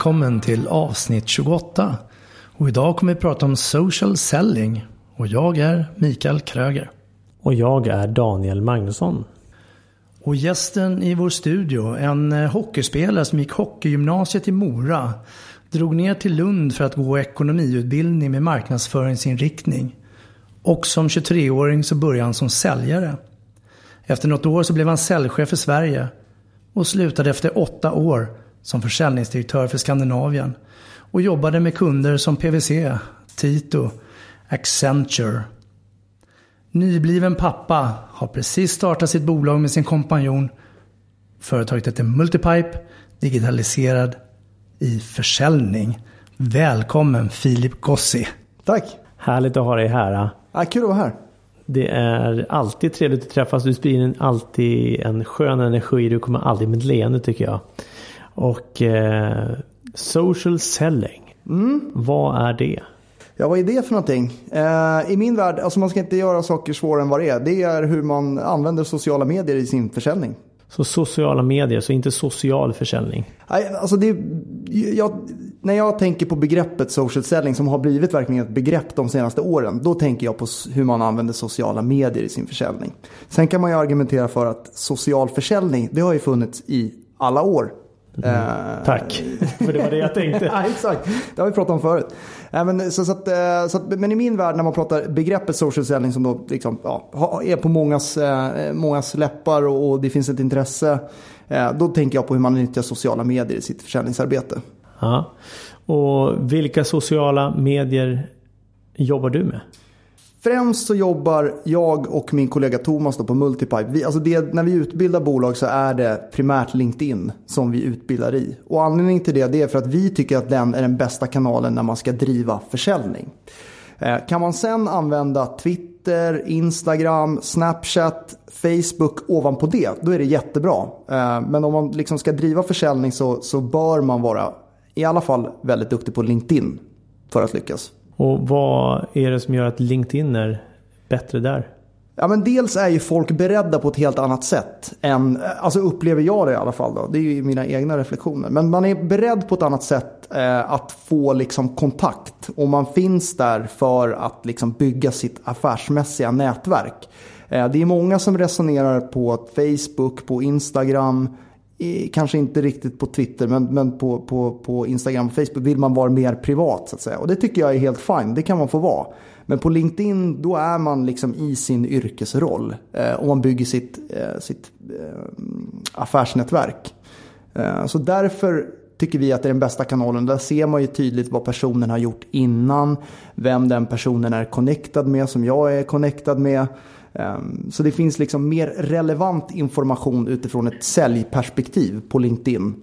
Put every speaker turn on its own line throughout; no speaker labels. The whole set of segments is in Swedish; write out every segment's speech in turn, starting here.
Välkommen till avsnitt 28. Och idag kommer vi prata om social selling. Och jag är Mikael Kröger.
Och jag är Daniel Magnusson.
Och gästen i vår studio, en eh, hockeyspelare som gick hockeygymnasiet i Mora, drog ner till Lund för att gå ekonomiutbildning med marknadsföringsinriktning. Och som 23-åring så började han som säljare. Efter något år så blev han säljchef i Sverige och slutade efter åtta år som försäljningsdirektör för Skandinavien och jobbade med kunder som PWC, Tito, Accenture. Nybliven pappa har precis startat sitt bolag med sin kompanjon. Företaget heter Multipipe, digitaliserad i försäljning. Välkommen Filip Gossi.
Tack!
Härligt att ha dig här.
Ja, kul att vara här.
Det är alltid trevligt att träffas. Du sprider alltid en skön energi. Du kommer alltid med ett leende tycker jag. Och eh, social selling.
Mm.
Vad är det?
Ja, vad är det för någonting? Eh, I min värld, alltså man ska inte göra saker svårare än vad det är. Det är hur man använder sociala medier i sin försäljning.
Så sociala medier, så inte social försäljning?
Nej, alltså det, jag, när jag tänker på begreppet social selling som har blivit verkligen ett begrepp de senaste åren. Då tänker jag på hur man använder sociala medier i sin försäljning. Sen kan man ju argumentera för att social försäljning, det har ju funnits i alla år.
Mm. Tack, för det var det jag tänkte.
ja, exakt, det har vi pratat om förut. Äh, men, så, så, att, eh, så att, men i min värld när man pratar begreppet social selling som då liksom, ja, är på mångas, eh, mångas läppar och, och, det finns ett intresse. Eh, då tänker jag på hur man nyttjar sociala medier i sitt försäljningsarbete.
Ja. Och vilka sociala medier jobbar du med?
Främst så jobbar jag och min kollega Thomas på Multipipe. Vi, alltså det, när vi utbildar bolag så är det primärt LinkedIn som vi utbildar i. Och anledningen till det, det är för att vi tycker att den är den bästa kanalen när man ska driva försäljning. Eh, kan man sen använda Twitter, Instagram, Snapchat, Facebook ovanpå det, då är det jättebra. Eh, men om man liksom ska driva försäljning så, så bör man vara i alla fall väldigt duktig på LinkedIn för att lyckas.
Och vad är det som gör att LinkedIn är bättre där?
Ja men dels är ju folk beredda på ett helt annat sätt. Än, alltså upplever jag det i alla fall då. Det är ju mina egna reflektioner. Men man är beredd på ett annat sätt eh, att få liksom kontakt. Och man finns där för att liksom bygga sitt affärsmässiga nätverk. Eh, det är många som resonerar på Facebook, på Instagram kanske inte riktigt på Twitter, men, men på, på, på Instagram och Facebook vill man vara mer privat så att säga. Och det tycker jag är helt fine, det kan man få vara. Men på LinkedIn då är man liksom i sin yrkesroll eh, och man bygger sitt, eh, sitt eh, affärsnätverk. Eh, så därför tycker vi att det är den bästa kanalen. Där ser man ju tydligt vad personen har gjort innan, vem den personen är connectad med som jag är connectad med. Ehm, så det finns liksom mer relevant information utifrån ett säljperspektiv på LinkedIn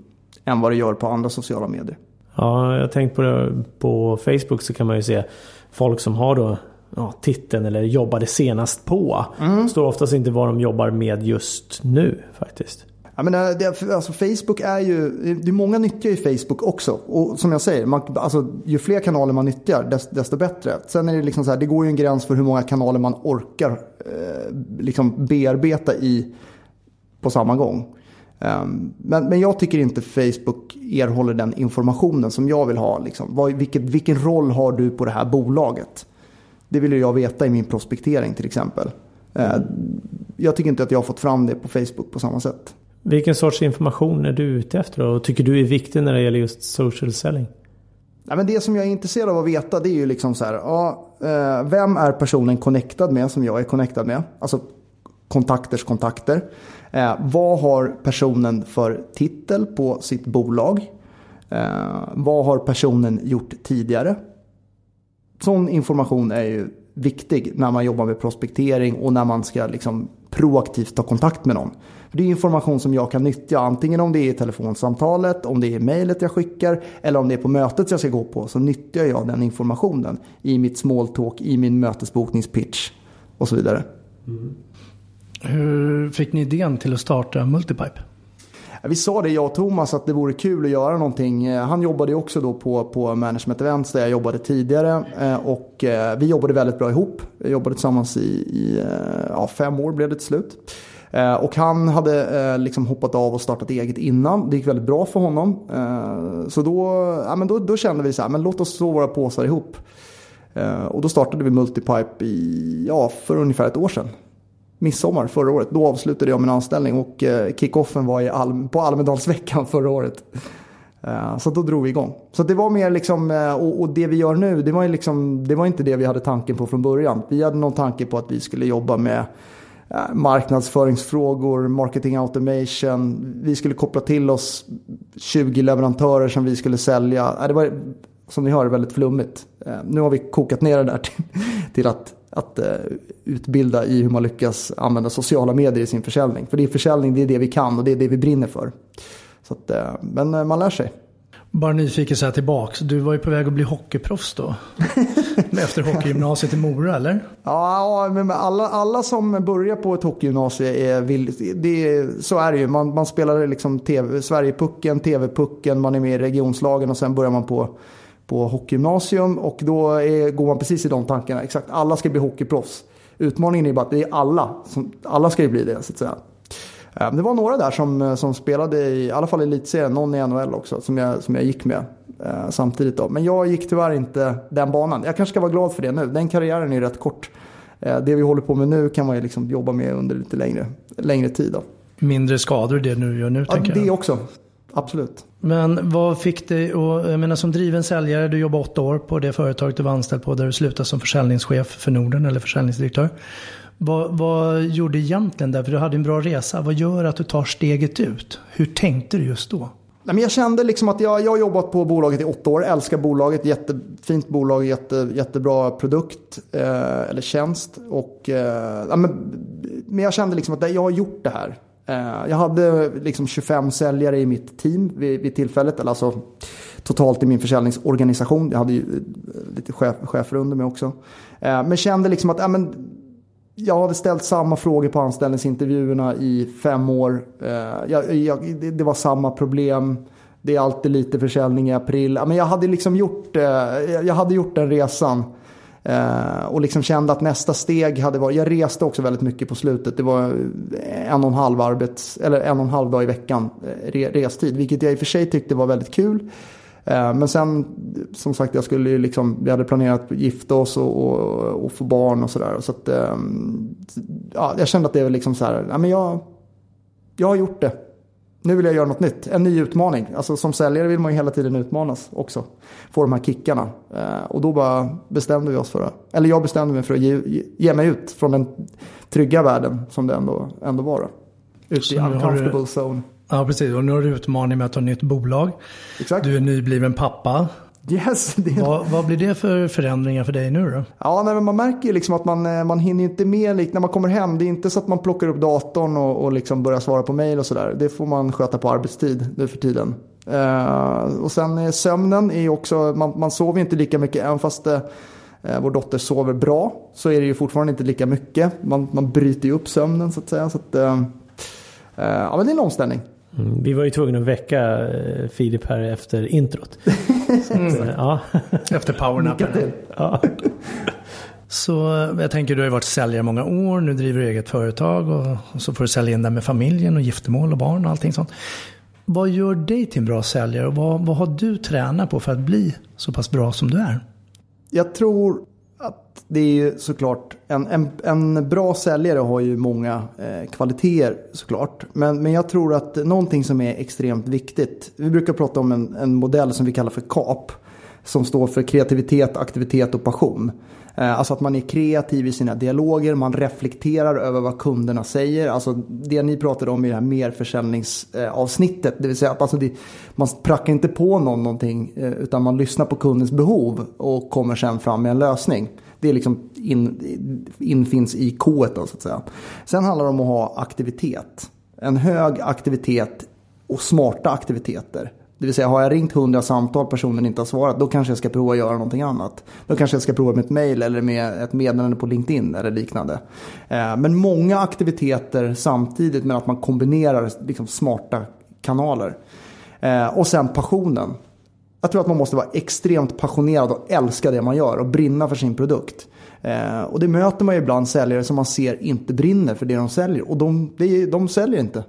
än vad det gör på andra sociala medier.
Ja, jag har tänkt på det. På Facebook så kan man ju se folk som har då ja, titeln eller jobbade senast på. Mm. Står oftast inte vad de jobbar med just nu faktiskt.
Jag menar, eh, det, alltså Facebook är ju, det är många nyttjar ju Facebook också. Och som jag säger, man, alltså, ju fler kanaler man nyttjar desto, desto bättre. Sen är det liksom så här, det går ju en gräns för hur många kanaler man orkar eh, liksom bearbeta i på samma gång. Um, men, men jag tycker inte Facebook erhåller den informationen som jag vill ha. Liksom. Vad, vilket, vilken roll har du på det här bolaget? Det vill jag veta i min prospektering till exempel. Uh, jag tycker inte att jag har fått fram det på Facebook på samma sätt.
Vilken sorts information är du ute efter och tycker du är viktig när det gäller just social selling?
Ja, men det som jag är intresserad av att veta det är ju liksom så här. Ja, eh, vem är personen connectad med som jag är connectad med? Alltså kontakters kontakter. Eh, vad har personen för titel på sitt bolag? Eh, vad har personen gjort tidigare? Sån information är ju viktig när man jobbar med prospektering och när man ska liksom proaktivt ta kontakt med någon det är information som jag kan nyttja antingen om det är i telefonsamtalet, om det är mejlet jag skickar eller om det är på mötet jag ska gå på så nyttjar jag den informationen i mitt small talk, i min mötesbokningspitch och så vidare. Mm.
Hur fick ni idén till att starta Multipipe?
Vi sa det jag och Thomas att det vore kul att göra någonting. Han jobbade också då på, på Management Events där jag jobbade tidigare. Eh, och eh, vi jobbade väldigt bra ihop. Vi jobbade tillsammans i, i eh, ja, fem år blev det till slut. Eh, och han hade eh, liksom hoppat av och startat eget innan. Det gick väldigt bra för honom. Eh, så då, ja, men då, då kände vi så här, men låt oss slå våra påsar ihop. Och då startade vi Multipipe i, ja, för ungefär ett år sedan midsommar förra året. Då avslutade jag min anställning och eh, kickoffen var i Alm, på Almedalsveckan förra året. Så då drog vi igång. Så det var mer liksom, och, det vi gör nu, det var, liksom, det var inte det vi hade tanken på från början. Vi hade någon tanke på att vi skulle jobba med marknadsföringsfrågor, marketing automation. Vi skulle koppla till oss 20 leverantörer som vi skulle sälja. Det var, som ni hör, väldigt flummigt. Eh, nu har vi kokat ner det där till, till att att eh, utbilda i hur man lyckas använda sociala medier i sin försäljning. För det är försäljning, det är det vi kan och det är det vi brinner för. Så att, eh, men man lär sig.
Bara nyfiken så här tillbaks. Du var ju på väg att bli hockeyproffs då. Efter hockeygymnasiet i Mora eller?
Ja, men alla, alla som börjar på ett hockeygymnasium är vill, det, så är det ju. Man, man spelar liksom TV, Sverigepucken, TV-pucken, man är med i regionslagen och sen börjar man på på hockeygymnasium och då är, går man precis i de tankarna. Exakt, alla ska bli hockeyproffs. Utmaningen är bara att det är alla. Som, alla ska ju bli det så att säga. Eh, det var några där som, som spelade i, i alla fall i elitserien, någon i NHL också, som jag, som jag gick med eh, samtidigt. Då. Men jag gick tyvärr inte den banan. Jag kanske ska vara glad för det nu. Den karriären är rätt kort. Eh, det vi håller på med nu kan man ju liksom jobba med under lite längre, längre tid. Då.
Mindre skador det du gör nu
ja, tänker jag. Det också absolut.
Men vad fick dig, och jag menar som driven säljare, du jobbade åtta år på det företaget du var anställd på där du slutade som försäljningschef för Norden eller försäljningsdirektör. Vad, vad gjorde egentligen där? För du hade en bra resa. Vad gör att du tar steget ut? Hur tänkte du just då?
Nej, men jag kände liksom att jag, jag har jobbat på bolaget i åtta år, älskar bolaget, jättefint bolag, jätte, jättebra produkt eh, eller tjänst. Och, eh, ja, men, men jag kände liksom att jag har gjort det här. Eh, jag hade liksom 25 säljare i mitt team vid, vid tillfället. Eller alltså totalt i min försäljningsorganisation. Jag hade ju eh, lite chef, chefer under mig också. Eh, men kände liksom att ja, men, jag hade ställt samma frågor på anställningsintervjuerna i fem år. Eh, jag, jag, det var samma problem. Det är alltid lite försäljning i april. Men jag hade liksom gjort, eh, jag hade gjort den resan. Eh, och liksom kände att nästa steg hade varit, jag reste också väldigt mycket på slutet. Det var en och en halv, arbets, eller en och en halv dag i veckan eh, restid. Vilket jag i och för sig tyckte var väldigt kul. Eh, men sen, som sagt, jag skulle liksom, vi hade planerat att gifta oss och, och, och få barn och sådär. Så att, eh, ja, jag kände att det var liksom så här, ja, men jag, jag har gjort det nu vill jag göra något nytt. En ny utmaning. Alltså som säljare vill man ju hela tiden utmanas också. Få de här kickarna. Eh, och då bara bestämde vi oss för det. Eller jag bestämde mig för att ge, ge mig ut från den trygga världen som det ändå, ändå var. Ut i uncomfortable zone.
Ja, precis. Och nu har du utmaning med att ha nytt bolag. Exakt. Du är nybliven pappa.
Yes,
det... vad, vad, blir det för förändringar för dig nu då?
Ja, nej, men man märker ju liksom att man, eh, man hinner inte med när man kommer hem. Det är inte så att man plockar upp datorn och, och liksom börjar svara på mail och sådär. Det får man sköta på arbetstid nu för tiden. Uh, och sen sömnen är också, man, man sover inte lika mycket även fast uh, vår dotter sover bra. Så är det ju fortfarande inte lika mycket. Man, man bryter ju upp sömnen så att säga. Så att, uh, ja, men det är en omställning.
Mm, vi var ju tvungna att väcka eh, Filip här efter introt.
mm. ja. Efter powernappen.
Ja.
Så jag tänker du har varit säljare många år, nu driver du eget företag och, och så får du sälja in det med familjen och giftermål och barn och allting sånt. Vad gör dig till en bra säljare och vad, vad har du tränat på för att bli så pass bra som du är?
Jag tror att det är ju såklart, en, en, en bra säljare har ju många eh, kvaliteter såklart. Men, men jag tror att någonting som är extremt viktigt, vi brukar prata om en, en modell som vi kallar för KAP. Som står för kreativitet, aktivitet och passion. Eh, alltså att man är kreativ i sina dialoger, man reflekterar över vad kunderna säger. Alltså det ni pratade om i det här merförsäljningsavsnittet. Det vill säga att alltså det, man prackar inte på någon någonting eh, utan man lyssnar på kundens behov och kommer sen fram med en lösning. Det är liksom in, infinns i K då så att säga. Sen handlar det om att ha aktivitet. En hög aktivitet och smarta aktiviteter. Det vill säga har jag ringt 100 samtal personen inte har svarat då kanske jag ska prova att göra någonting annat. Då kanske jag ska prova med ett mail eller med ett meddelande på LinkedIn eller liknande. Eh, men många aktiviteter samtidigt med att man kombinerar liksom smarta kanaler. Eh, och sen passionen. Jag tror att man måste vara extremt passionerad och älska det man gör och brinna för sin produkt. Eh, och det möter man ju ibland säljare som man ser inte brinner för det de säljer. Och de, de, de säljer inte.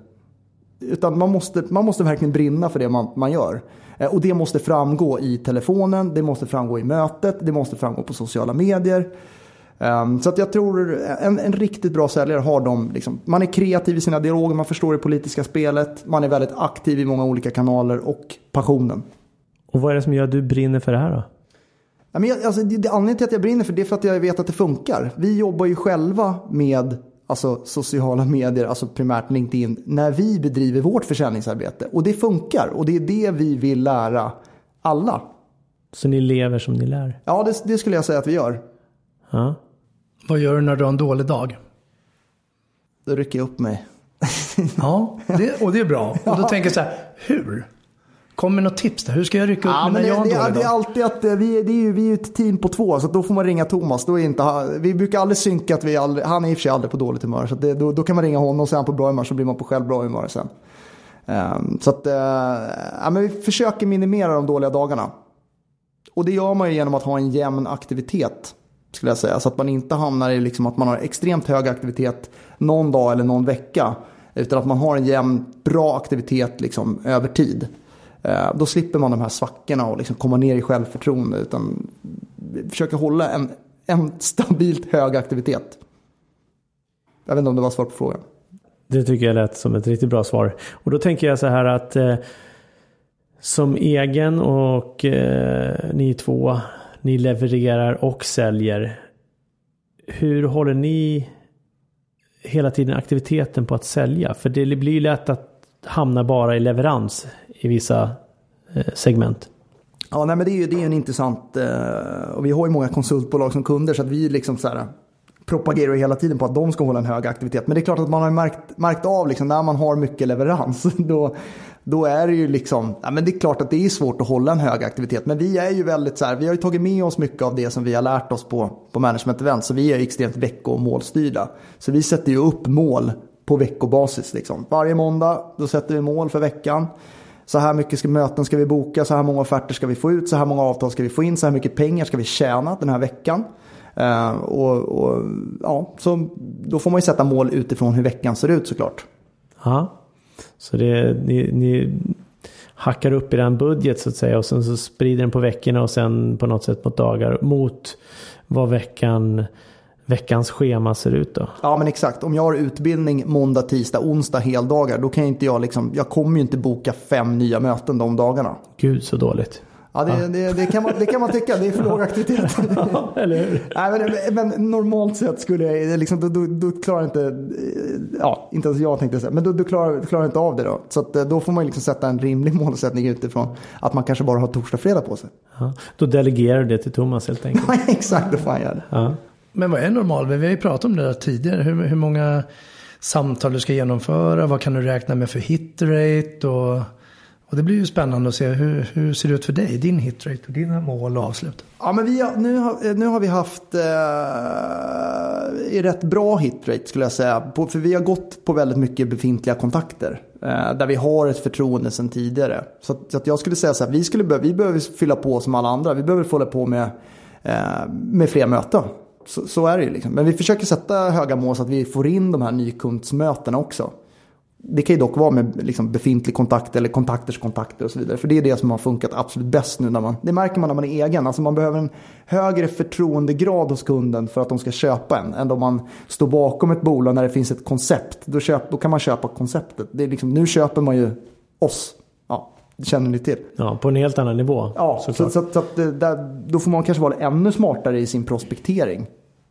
Utan man måste, man måste verkligen brinna för det man, man gör. Eh, och det måste framgå i telefonen, det måste framgå i mötet, det måste framgå på sociala medier. Um, så att jag tror en, en riktigt bra säljare har de, liksom, man är kreativ i sina dialoger, man förstår det politiska spelet, man är väldigt aktiv i många olika kanaler och passionen.
Och vad är det som gör att du brinner för det här då?
Ja, men jag, alltså, det, det, anledningen till att jag brinner för det är för att jag vet att det funkar. Vi jobbar ju själva med alltså sociala medier, alltså primärt LinkedIn, när vi bedriver vårt försäljningsarbete. Och det funkar och det är det vi vill lära alla.
Så ni lever som ni lär?
Ja, det, det skulle jag säga att vi gör.
Ja.
Vad gör du när du har en dålig dag?
Då rycker jag upp mig.
ja, det, och det är bra. Och då tänker jag så här, hur? Kom med något tips där. Hur ska jag rycka upp
ja,
mig när jag har en
det,
dålig
det,
dag?
det är alltid att eh, vi, det är ju, vi är ett team på två, så då får man ringa Thomas. Då är inte, vi brukar aldrig synka att vi aldrig, han är i och för sig aldrig på dåligt humör. Så det, då, då kan man ringa honom och så är han på bra humör så blir man på själv bra humör sen. Um, så att, uh, ja, men vi försöker minimera de dåliga dagarna. Och det gör man ju genom att ha en jämn aktivitet. Skulle jag säga. Så att man inte hamnar i liksom att man har extremt hög aktivitet någon dag eller någon vecka. Utan att man har en jämn, bra aktivitet liksom, över tid. Eh, då slipper man de här svackorna och liksom komma ner i självförtroende. Utan försöka hålla en, en stabilt hög aktivitet. Jag vet inte om det var svar på frågan.
Det tycker jag lät som ett riktigt bra svar. Och då tänker jag så här att eh, som egen och eh, ni två, ni levererar och säljer. Hur håller ni hela tiden aktiviteten på att sälja? För det blir ju lätt att Hamnar bara i leverans i vissa eh, segment.
Ja, nej, men det är ju det är en intressant, eh, och vi har ju många konsultbolag som kunder så att vi liksom så här, propagerar hela tiden på att de ska hålla en hög aktivitet. Men det är klart att man har märkt, märkt av liksom, när man har mycket leverans. Då, då är det ju liksom, ja, men det är klart att det är svårt att hålla en hög aktivitet. Men vi är ju väldigt så här, vi har ju tagit med oss mycket av det som vi har lärt oss på, på management event. Så vi är ju extremt vecko och målstyrda. Så vi sätter ju upp mål på veckobasis. Liksom. Varje måndag då sätter vi mål för veckan. Så här mycket ska, möten ska vi boka, så här många offerter ska vi få ut, så här många avtal ska vi få in, så här mycket pengar ska vi tjäna den här veckan. Uh, och, och, ja, så då får man ju sätta mål utifrån hur veckan ser ut såklart.
Ja, så det, ni, ni hackar upp i den budget så att säga och sen så sprider den på veckorna och sen på något sätt mot dagar mot vad veckan veckans schema ser ut då?
Ja men exakt. Om jag har utbildning måndag, tisdag, onsdag heldagar då kan inte jag liksom, jag kommer ju inte boka fem nya möten de dagarna.
Gud så dåligt.
Ja, det, ja. Det, det, kan man, det kan man tycka. Det är för låg aktivitet.
Eller hur?
Nej, men, men, normalt sett skulle jag, liksom, då, då, då klarar inte, ja, inte ens jag tänkte säga, men då, då klarar, klarar inte av det då. Så att, då får man liksom sätta en rimlig målsättning utifrån att man kanske bara har torsdag, fredag på sig.
Ja, då delegerar du det till Thomas helt enkelt.
Ja, exakt, då får han göra det.
Ja.
Men vad är normal? Vi har ju pratat om det där tidigare. Hur, hur många samtal du ska genomföra? Vad kan du räkna med för hitrate? Och, och det blir ju spännande att se hur, hur ser det ut för dig? Din hitrate och dina mål och avslut.
Ja, men vi har, nu, har, nu har vi haft eh, rätt bra hitrate skulle jag säga. På, för vi har gått på väldigt mycket befintliga kontakter. Eh, där vi har ett förtroende sedan tidigare. Så, att, så att jag skulle säga så här, vi, skulle, vi behöver fylla på som alla andra. Vi behöver få på med, eh, med fler möten så, så är det ju liksom. Men vi försöker sätta höga mål så att vi får in de här nykundsmötena också. Det kan ju dock vara med liksom befintlig kontakt eller kontakters kontakter och så vidare. För det är det som har funkat absolut bäst nu när man, det märker man när man är egen. Alltså man behöver en högre förtroendegrad hos kunden för att de ska köpa en. Än om man står bakom ett bolag när det finns ett koncept. Då, köp, då kan man köpa konceptet. Det är liksom, nu köper man ju oss. Ja, det känner ni till.
Ja, på en helt annan nivå.
Ja, så, så, så, så att det, där, då får man kanske vara ännu smartare i sin prospektering.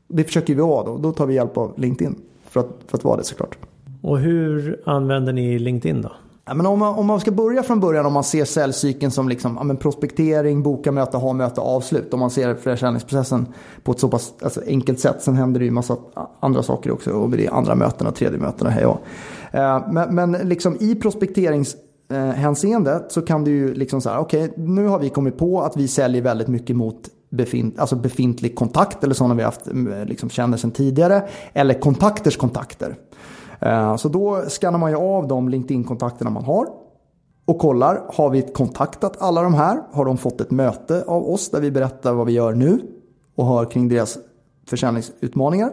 Det försöker vi vara då. Då tar vi hjälp av LinkedIn. För att, för att vara det såklart.
Och hur använder ni LinkedIn då?
Ja, men om, man, om man ska börja från början, om man ser säljcykeln som liksom, ja, men prospektering, boka möte, ha möte, avslut. Om man ser försäljningsprocessen på ett så pass alltså, enkelt sätt. Sen händer det ju massa andra saker också. Och det är andra möten och tredje möten och hej och. Eh, men, men liksom i prospekteringshänseende så kan du ju liksom så här, okej, okay, nu har vi kommit på att vi säljer väldigt mycket mot befint, alltså befintlig kontakt eller sådana vi haft, liksom känner sedan tidigare. Eller kontakters kontakter. Eh, så då skannar man ju av de LinkedIn-kontakterna man har och kollar, har vi kontaktat alla de här? Har de fått ett möte av oss där vi berättar vad vi gör nu och har kring deras försäljningsutmaningar?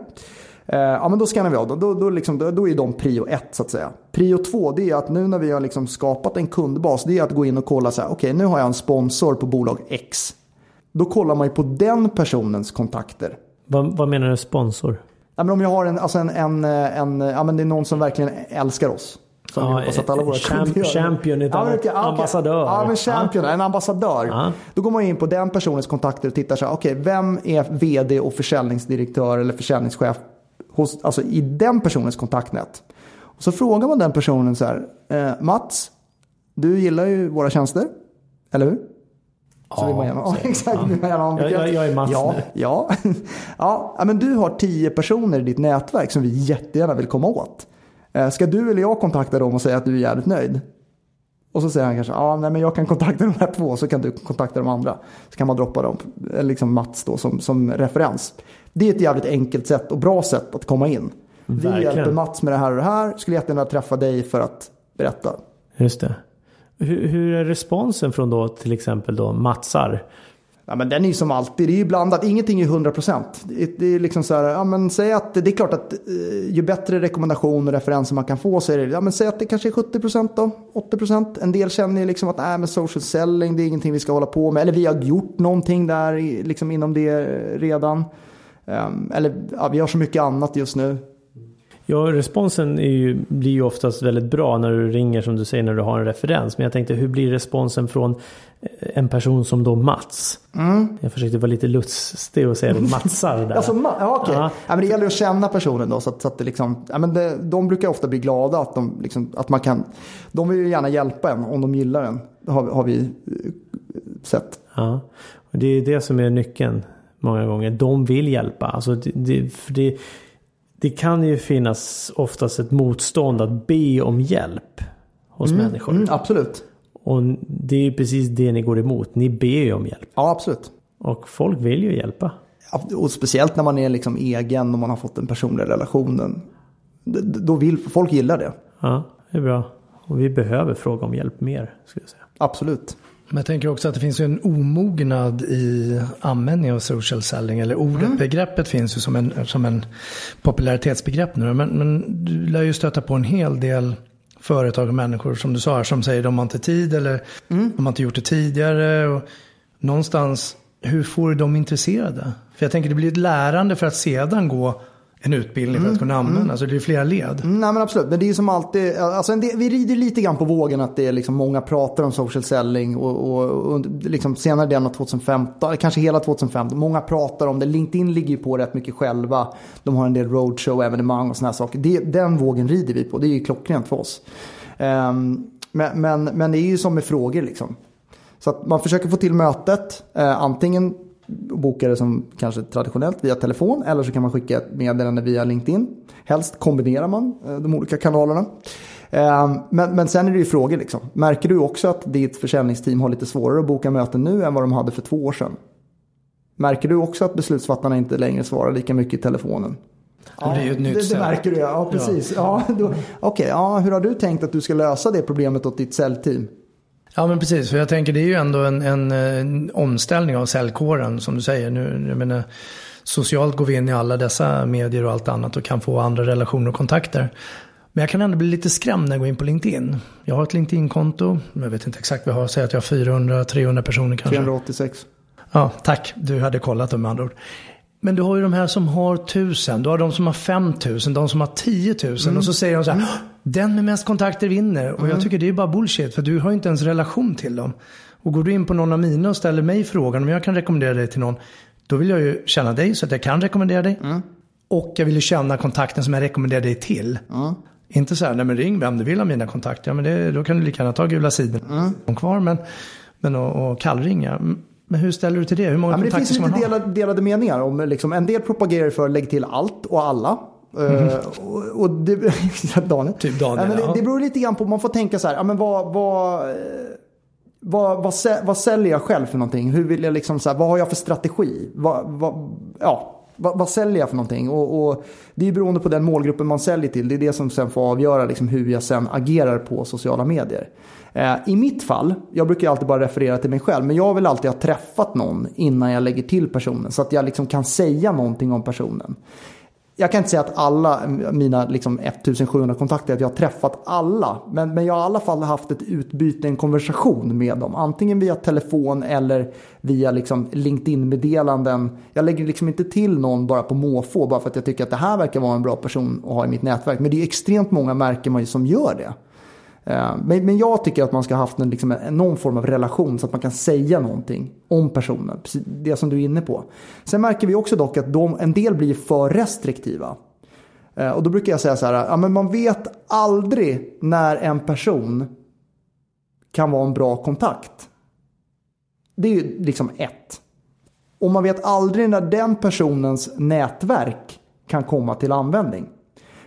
Eh, ja men då skannar vi av dem, då, då, liksom, då, då är de prio ett så att säga. Prio två det är att nu när vi har liksom skapat en kundbas det är att gå in och kolla så här, okej okay, nu har jag en sponsor på bolag X. Då kollar man ju på den personens kontakter.
Vad, vad menar du sponsor?
Ja, men om jag har en, alltså en, en, en, ja, men det är någon som verkligen älskar oss. Som
ja, att alla våra champ, champion, utan ja, okay, ambassadör.
Ja, men champion, ja. en ambassadör. Ja. Då går man in på den personens kontakter och tittar så här, okej, okay, vem är vd och försäljningsdirektör eller försäljningschef hos, alltså i den personens kontaktnät? Och så frågar man den personen så här, eh, Mats, du gillar ju våra tjänster, eller hur? Så vill man gärna, ja, exakt, ja. Vill man gärna
jag, jag, jag är Mats
ja,
nu.
Ja. ja, men du har tio personer i ditt nätverk som vi jättegärna vill komma åt. Eh, ska du eller jag kontakta dem och säga att du är jävligt nöjd? Och så säger han kanske, ja nej men jag kan kontakta de här två så kan du kontakta de andra. Så kan man droppa dem, liksom Mats då som, som referens. Det är ett jävligt enkelt sätt och bra sätt att komma in. Verkligen. Vi hjälper Mats med det här och det här, skulle jättegärna träffa dig för att berätta.
Just det. Hur, hur är responsen från då till exempel då Matsar?
Ja, men den är ju som alltid, det är ju blandat, ingenting är 100%. Det, det är liksom så här, ja men säg att, det är klart att eh, ju bättre rekommendation och referenser man kan få så är det, ja men säg att det kanske är 70% då, 80%. En del känner ju liksom att, nej men social selling, det är ingenting vi ska hålla på med. Eller vi har gjort någonting där, liksom inom det redan. Ehm, eller ja, vi har så mycket annat just nu.
Ja, responsen ju, blir ju oftast väldigt bra när du ringer som du säger när du har en referens. Men jag tänkte hur blir responsen från eh, en person som då Mats? Mm. Jag försökte vara lite lustig och säga Matsar där.
alltså, ja, okay. ja. ja, men det gäller att känna personen då. Så att, så att det liksom, ja, men det, de brukar ofta bli glada att, de, liksom, att man kan. De vill ju gärna hjälpa en om de gillar en. Det har, har vi eh, sett.
Ja, och det är det som är nyckeln många gånger. De vill hjälpa. Alltså det, det, för det, det kan ju finnas oftast ett motstånd att be om hjälp hos mm, människor. Mm,
absolut.
Och det är ju precis det ni går emot. Ni ber ju om hjälp.
Ja, absolut.
Och folk vill ju hjälpa.
Och speciellt när man är liksom egen och man har fått den personliga relationen. Då vill folk gillar det.
Ja, det är bra. Och vi behöver fråga om hjälp mer, skulle jag säga.
Absolut.
Men jag tänker också att det finns en omognad i användningen av social selling. Eller ordet, mm. begreppet finns ju som en, som en popularitetsbegrepp nu. Men, men du lär ju stöta på en hel del företag och människor som du sa här, som säger de har inte tid eller mm. de har inte gjort det tidigare. Och någonstans, hur får du dem intresserade? För jag tänker det blir ett lärande för att sedan gå en utbildning för att mm, kunna använda. Mm. Alltså det är flera led.
Mm, nej men absolut, men det är som alltid, alltså del, vi rider lite grann på vågen att det är liksom många pratar om social selling och, och, och liksom senare delen av 2015, kanske hela 2015, många pratar om det. LinkedIn ligger ju på rätt mycket själva. De har en del roadshow-evenemang och sådana saker. Det, den vågen rider vi på, det är ju klockrent för oss. Um, men, men, men det är ju som med frågor liksom. Så att man försöker få till mötet, eh, antingen boka det som kanske traditionellt via telefon eller så kan man skicka ett meddelande via LinkedIn. Helst kombinerar man eh, de olika kanalerna. Eh, men, men sen är det ju frågor liksom. Märker du också att ditt försäljningsteam har lite svårare att boka möten nu än vad de hade för två år sedan? Märker du också att beslutsfattarna inte längre svarar lika mycket i telefonen?
Ja, det är ju ett nytt
det, det märker du ja, precis. Ja. Ja, Okej, okay, ja, hur har du tänkt att du ska lösa det problemet åt ditt säljteam?
Ja men precis, för jag tänker det är ju ändå en, en, en omställning av säljkåren som du säger. Nu, jag menar, socialt går vi in i alla dessa medier och allt annat och kan få andra relationer och kontakter. Men jag kan ändå bli lite skrämd när jag går in på LinkedIn. Jag har ett LinkedIn-konto, jag vet inte exakt vad jag har, säg att jag har 400-300 personer kanske.
386.
Ja, tack. Du hade kollat dem med andra ord. Men du har ju de här som har tusen, du har de som har 5000, de som har 10 000 mm. och så säger de så här, den med mest kontakter vinner. Och mm. jag tycker det är bara bullshit för du har inte ens relation till dem. Och går du in på någon av mina och ställer mig frågan om jag kan rekommendera dig till någon, då vill jag ju känna dig så att jag kan rekommendera dig. Mm. Och jag vill ju känna kontakten som jag rekommenderar dig till. Inte så här, nej men ring vem du vill av mina kontakter. Ja men det, då kan du lika gärna ta gula sidorna mm. kvar. Men, men och, och kallringa. Men hur ställer du till det? Hur många ja, kontakter
Det finns lite delade, delade meningar. Om, liksom, en del propagerar för att lägga till allt och alla. Mm. Uh, och, och det,
Daniel. Typ Daniel,
ja, det, det beror lite grann på, man får tänka så här, ja, men vad, vad, vad, vad, vad säljer jag själv för någonting? Hur vill jag liksom, så här, vad har jag för strategi? Vad, vad, ja, vad, vad, säljer jag för någonting? Och, och, det är beroende på den målgruppen man säljer till. Det är det som sen får avgöra liksom hur jag sen agerar på sociala medier. Eh, I mitt fall, jag brukar alltid bara referera till mig själv, men jag vill alltid ha träffat någon innan jag lägger till personen. Så att jag liksom kan säga någonting om personen jag kan inte säga att alla mina liksom 1700 kontakter, att jag har träffat alla. Men, men jag har i alla fall haft ett utbyte, en konversation med dem. Antingen via telefon eller via liksom LinkedIn-meddelanden. Jag lägger liksom inte till någon bara på måfå, bara för att jag tycker att det här verkar vara en bra person att ha i mitt nätverk. Men det är extremt många märken som gör det. Eh, men, men jag tycker att man ska ha haft en, liksom, någon form av relation så att man kan säga någonting om personen. Det som du är inne på. Sen märker vi också dock att de, en del blir för restriktiva. Eh, och då brukar jag säga så här, ja, men man vet aldrig när en person kan vara en bra kontakt. Det är ju liksom ett. Och man vet aldrig när den personens nätverk kan komma till användning.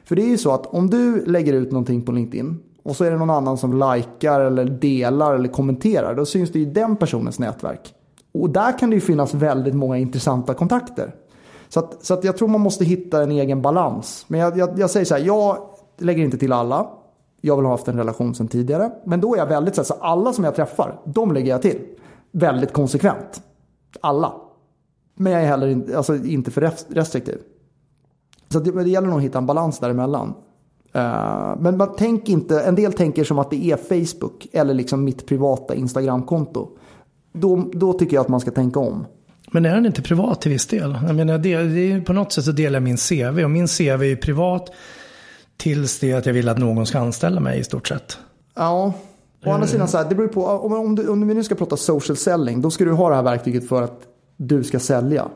För det är ju så att om du lägger ut någonting på LinkedIn och så är det någon annan som likar eller delar eller kommenterar. Då syns det i den personens nätverk. Och där kan det ju finnas väldigt många intressanta kontakter. Så, att, så att jag tror man måste hitta en egen balans. Men jag, jag, jag säger så här, jag lägger inte till alla. Jag vill ha haft en relation sedan tidigare. Men då är jag väldigt så, här, så alla som jag träffar, de lägger jag till. Väldigt konsekvent. Alla. Men jag är heller inte, alltså, inte för restriktiv. Så det, det gäller nog att hitta en balans däremellan. Uh, men man tänk inte, en del tänker som att det är Facebook eller liksom mitt privata Instagramkonto. Då, då tycker jag att man ska tänka om.
Men är den inte privat till viss del? Jag menar, det, det är, på något sätt så delar jag min CV och min CV är ju privat tills det att jag vill att någon ska anställa mig i stort sett.
Ja, å andra sidan så här, det beror på, om, om, du, om vi nu ska prata social selling, då ska du ha det här verktyget för att du ska sälja.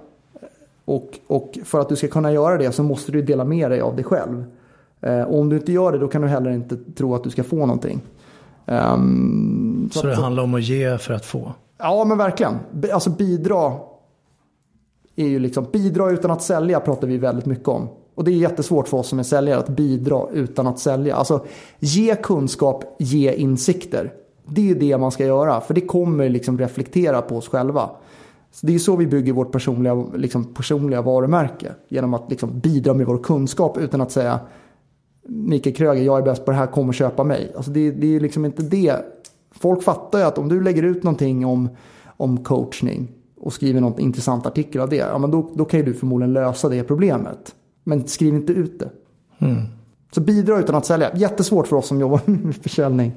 Och, och för att du ska kunna göra det så måste du dela med dig av dig själv. Eh, och om du inte gör det då kan du heller inte tro att du ska få någonting.
Um, så, så det handlar om att ge för att få?
Ja men verkligen. Alltså bidra är ju liksom, bidra utan att sälja pratar vi väldigt mycket om. Och det är jättesvårt för oss som är säljare att bidra utan att sälja. Alltså ge kunskap, ge insikter. Det är ju det man ska göra. För det kommer liksom reflektera på oss själva. Så det är så vi bygger vårt personliga, liksom, personliga varumärke. Genom att liksom bidra med vår kunskap utan att säga Mikael Kröger, jag är bäst på det här, kom och köpa mig. Alltså det, det är liksom inte det. Folk fattar ju att om du lägger ut någonting om, om coachning och skriver någon intressant artikel av det, ja, men då, då kan ju du förmodligen lösa det problemet. Men skriv inte ut det. Mm. Så bidra utan att sälja. Jättesvårt för oss som jobbar med försäljning.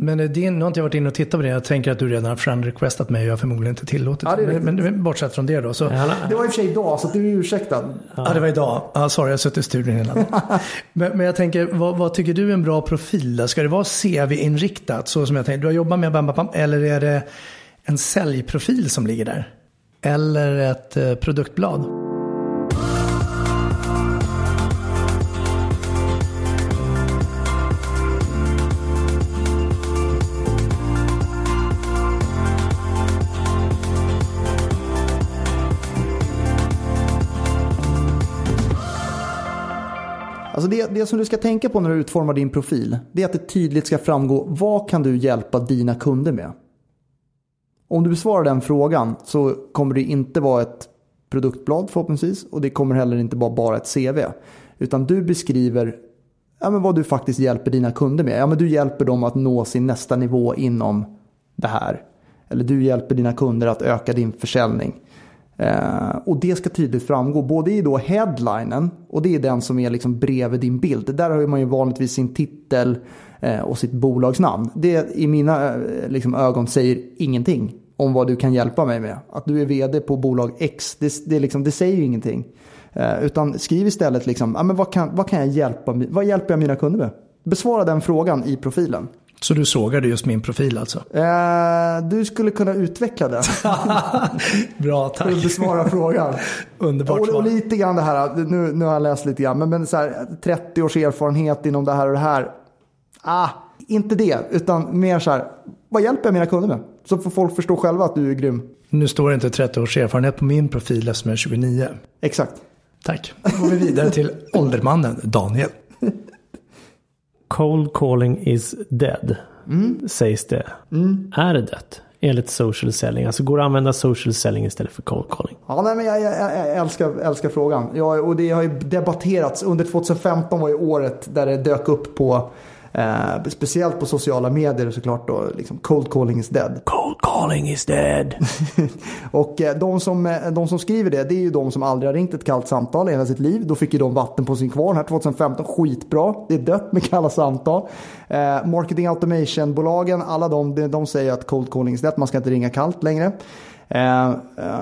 Men din, nu har inte jag varit inne och tittat på det. Jag tänker att du redan har friend requestat mig och jag har förmodligen inte tillåtit. Ja, det men, men, bortsett från det då. Så...
Det var i och för sig idag så du är ursäktad.
Ja. ja, det var idag. Ja, sorry, jag har suttit i studion hela men, men jag tänker, vad, vad, tycker du är en bra profil? Ska det vara CV-inriktat? Så som jag tänker, du har jobbat med Bam, Bam, Eller är det en säljprofil som ligger där? Eller ett eh, produktblad?
Alltså det, det som du ska tänka på när du utformar din profil, det är att det tydligt ska framgå vad kan du hjälpa dina kunder med? Om du besvarar den frågan så kommer det inte vara ett produktblad förhoppningsvis och det kommer heller inte vara bara ett CV. Utan du beskriver ja, men vad du faktiskt hjälper dina kunder med. Ja, men du hjälper dem att nå sin nästa nivå inom det här. Eller du hjälper dina kunder att öka din försäljning. Eh, och det ska tydligt framgå, både i då headlinen och det är den som är liksom bredvid din bild. Där har man ju vanligtvis sin titel eh, och sitt bolagsnamn. Det i mina eh, liksom, ögon säger ingenting om vad du kan hjälpa mig med. Att du är vd på bolag X, det, det, liksom, det säger ju ingenting. Eh, utan skriv istället liksom, ah, men vad, kan, vad kan jag hjälpa, vad hjälper jag mina kunder med? Besvara den frågan i profilen.
Så du sågade just min profil alltså?
Eh, du skulle kunna utveckla det.
Bra, tack.
För att besvara frågan.
Underbart
och, och lite grann det här, nu, nu har jag läst lite grann, men, men så här, 30 års erfarenhet inom det här och det här. Ah, inte det, utan mer så här, vad hjälper jag mina kunder med? Så får folk förstå själva att du är grym.
Nu står det inte 30 års erfarenhet på min profil eftersom jag är 29.
Exakt.
Tack. Då går vi vidare till åldermannen Daniel.
Cold calling is dead. Mm. Sägs det. Mm. Är det dött? Enligt social selling. Alltså går det att använda social selling istället för cold calling?
Ja, nej, men jag, jag, jag älskar, älskar frågan. Jag, och det har ju debatterats. Under 2015 var ju året där det dök upp på Eh, speciellt på sociala medier såklart då, liksom cold calling is dead.
Cold calling is dead.
och eh, de, som, eh, de som skriver det, det är ju de som aldrig har ringt ett kallt samtal i hela sitt liv. Då fick ju de vatten på sin kvarn här 2015, skitbra. Det är dött med kalla samtal. Eh, marketing automation-bolagen, alla de, de, säger att cold calling is dead, man ska inte ringa kallt längre.
Eh,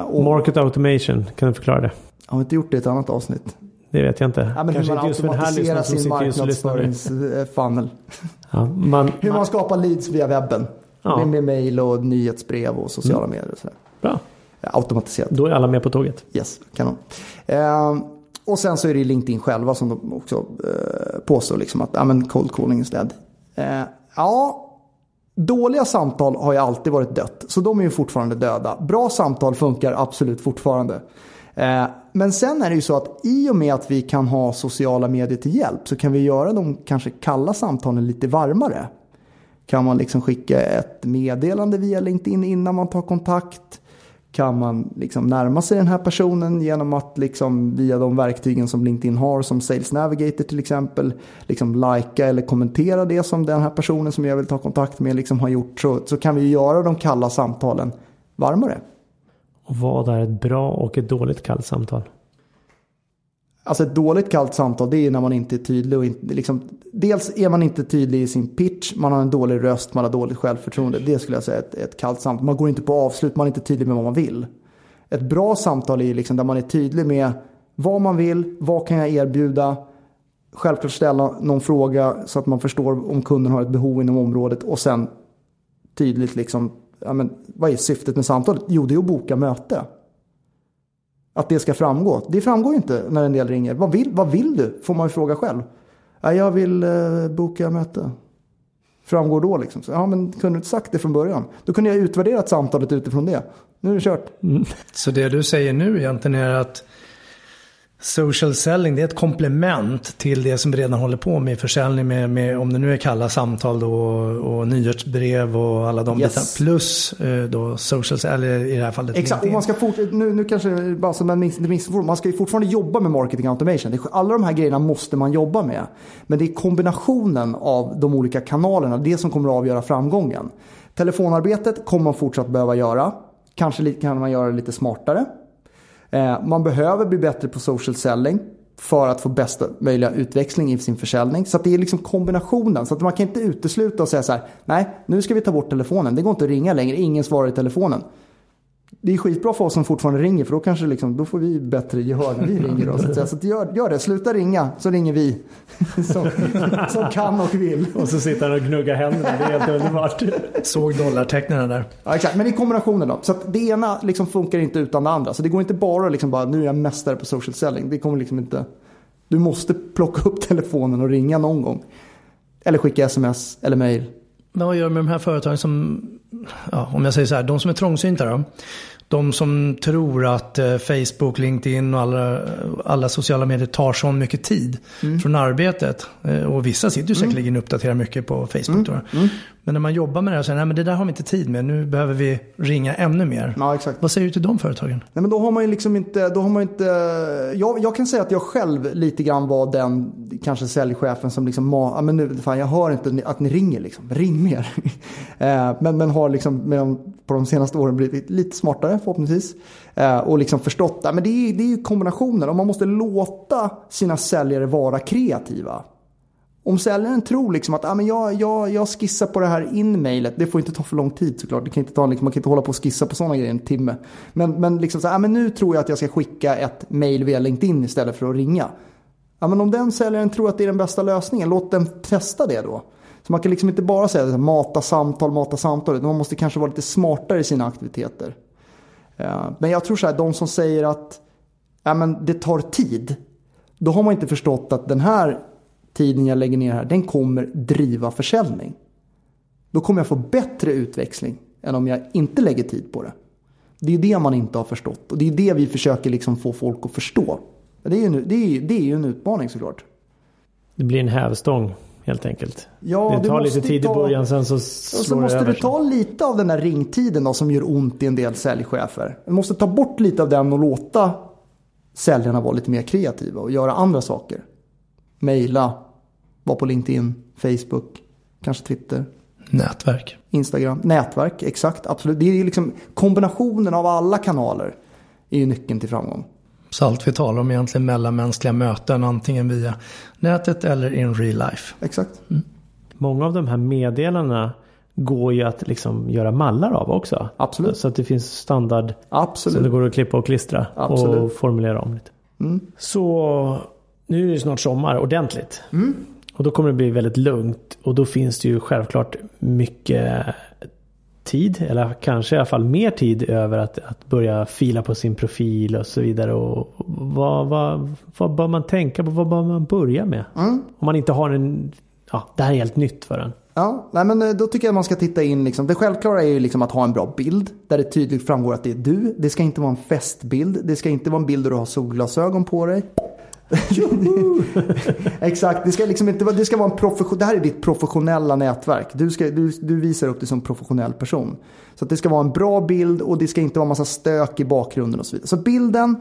och, Market automation, kan du förklara det?
Har vi inte gjort det i ett annat avsnitt?
Det vet jag inte.
Ja, men Kanske hur man automatiserar sin marknadsföringsfunnel. Ja, man, hur man skapar leads via webben. Ja. Med, med mail och nyhetsbrev och sociala mm. medier. Och sådär.
Bra.
Automatiserat.
Då är alla med på tåget.
Yes, kanon. Eh, och sen så är det LinkedIn själva som de också eh, påstår liksom att ja, men cold calling is dead. Eh, ja, Dåliga samtal har ju alltid varit dött, så de är ju fortfarande döda. Bra samtal funkar absolut fortfarande. Eh, men sen är det ju så att i och med att vi kan ha sociala medier till hjälp så kan vi göra de kanske kalla samtalen lite varmare. Kan man liksom skicka ett meddelande via LinkedIn innan man tar kontakt? Kan man liksom närma sig den här personen genom att liksom via de verktygen som LinkedIn har som Sales Navigator till exempel liksom likea eller kommentera det som den här personen som jag vill ta kontakt med liksom har gjort så, så kan vi göra de kalla samtalen varmare.
Och vad är ett bra och ett dåligt kallt samtal?
Alltså ett dåligt kallt samtal det är när man inte är tydlig. Och inte, liksom, dels är man inte tydlig i sin pitch, man har en dålig röst, man har dåligt självförtroende. Det skulle jag säga är ett, ett kallt samtal. Man går inte på avslut, man är inte tydlig med vad man vill. Ett bra samtal är liksom där man är tydlig med vad man vill, vad kan jag erbjuda. Självklart ställa någon fråga så att man förstår om kunden har ett behov inom området och sen tydligt liksom ja, men, vad är syftet med samtalet? Jo, det är att boka möte. Att det ska framgå. Det framgår ju inte när en del ringer. Vad vill, vad vill du? Får man ju fråga själv. Ja, jag vill eh, boka möte. Framgår då liksom. Så, ja, men kunde du inte sagt det från början? Då kunde jag utvärderat samtalet utifrån det. Nu är det kört. Mm.
Så det du säger nu egentligen är att Social selling det är ett komplement till det som vi redan håller på med i försäljning med, med, om det nu är kalla samtal då, och nyhetsbrev och alla de yes. bitarna. Plus eh, då social eller i det här fallet
Exakt, och man ska fort, nu, nu kanske bara som en missförstånd, man ska ju fortfarande jobba med marketing automation. Alla de här grejerna måste man jobba med. Men det är kombinationen av de olika kanalerna, det som kommer att avgöra framgången. Telefonarbetet kommer man fortsatt behöva göra. Kanske kan man göra det lite smartare. Eh, man behöver bli bättre på social selling för att få bästa möjliga utväxling i sin försäljning. Så det är liksom kombinationen. Så att man kan inte utesluta och säga så här, nej nu ska vi ta bort telefonen. Det går inte att ringa längre, ingen svarar i telefonen det är skitbra för oss som fortfarande ringer för då kanske liksom, då får vi bättre gehör när vi ringer. Då, så att säga. så att gör, gör det, sluta ringa så ringer vi som, som kan och vill.
Och så sitter han och gnuggar händerna, det är helt underbart.
Såg dollartecknen där.
Ja exakt, men i kombinationen då. Så att det ena liksom funkar inte utan det andra. Så det går inte bara liksom bara, nu är jag mästare på social selling. Det kommer liksom inte, du måste plocka upp telefonen och ringa någon gång. Eller skicka sms eller mail.
Men vad gör med de här företagen som, ja, om jag säger så här, de som är trångsynta då? De som tror att eh, Facebook, LinkedIn och alla, alla sociala medier tar så mycket tid mm. från arbetet. Eh, och vissa sitter ju mm. säkerligen mm. och uppdaterar mycket på Facebook. Mm. Mm. Men när man jobbar med det här så säger nej men det där har vi inte tid med. Nu behöver vi ringa ännu mer.
Ja, exakt.
Vad säger du till de företagen?
Nej men då har man ju liksom inte, då har man inte, jag, jag kan säga att jag själv lite grann var den, kanske säljchefen som liksom, ja men nu, fan jag hör inte att ni ringer liksom, ring mer. Eh, men, men har liksom med de, på de senaste åren blivit lite smartare förhoppningsvis. Eh, och liksom förstått det. Men det är, det är ju kombinationen. Och man måste låta sina säljare vara kreativa. Om säljaren tror liksom att ah, men jag, jag, jag skissar på det här in-mailet, det får inte ta för lång tid såklart. Det kan inte ta, liksom, man kan inte hålla på och skissa på sådana grejer en timme. Men, men, liksom så, ah, men nu tror jag att jag ska skicka ett mail via LinkedIn istället för att ringa. Ah, men om den säljaren tror att det är den bästa lösningen, låt den testa det då. Så man kan liksom inte bara säga mata samtal, mata samtal. Man måste kanske vara lite smartare i sina aktiviteter. Men jag tror så här, de som säger att ja, men det tar tid. Då har man inte förstått att den här tiden jag lägger ner här, den kommer driva försäljning. Då kommer jag få bättre utväxling än om jag inte lägger tid på det. Det är det man inte har förstått och det är det vi försöker liksom få folk att förstå. Det är ju, det är, det är ju en utmaning såklart.
Det blir en hävstång helt enkelt.
Ja,
det tar lite tid ta, i början sen så slår
så måste
det över
du ta lite av den där ringtiden då, som gör ont i en del säljchefer. Du måste ta bort lite av den och låta säljarna vara lite mer kreativa och göra andra saker. Maila, vara på LinkedIn, Facebook, kanske Twitter.
Nätverk.
Instagram, nätverk, exakt, absolut. Det är liksom kombinationen av alla kanaler är ju nyckeln till framgång.
Så allt vi talar om är egentligen mellanmänskliga möten antingen via nätet eller in real life.
Exakt.
Mm.
Många av de här meddelandena går ju att liksom göra mallar av också.
Absolut.
Så att det finns standard
Absolut.
som det går att klippa och klistra
Absolut.
och formulera om lite.
Mm.
Så nu är det snart sommar ordentligt.
Mm.
Och då kommer det bli väldigt lugnt och då finns det ju självklart mycket tid, eller kanske i alla fall mer tid över att, att börja fila på sin profil och så vidare. Och vad, vad, vad bör man tänka på? Vad bör man börja med?
Mm.
Om man inte har en, ja, det här är helt nytt för en.
Ja, nej men eh, då tycker jag att man ska titta in, liksom, det självklara är ju liksom att ha en bra bild. Där det tydligt framgår att det är du. Det ska inte vara en festbild. Det ska inte vara en bild där du har solglasögon på dig. Exakt, det ska liksom inte det ska vara en profession, det här är ditt professionella nätverk. Du, ska, du, du visar upp dig som professionell person. Så det ska vara en bra bild och det ska inte vara massa stök i bakgrunden och så vidare. Så bilden,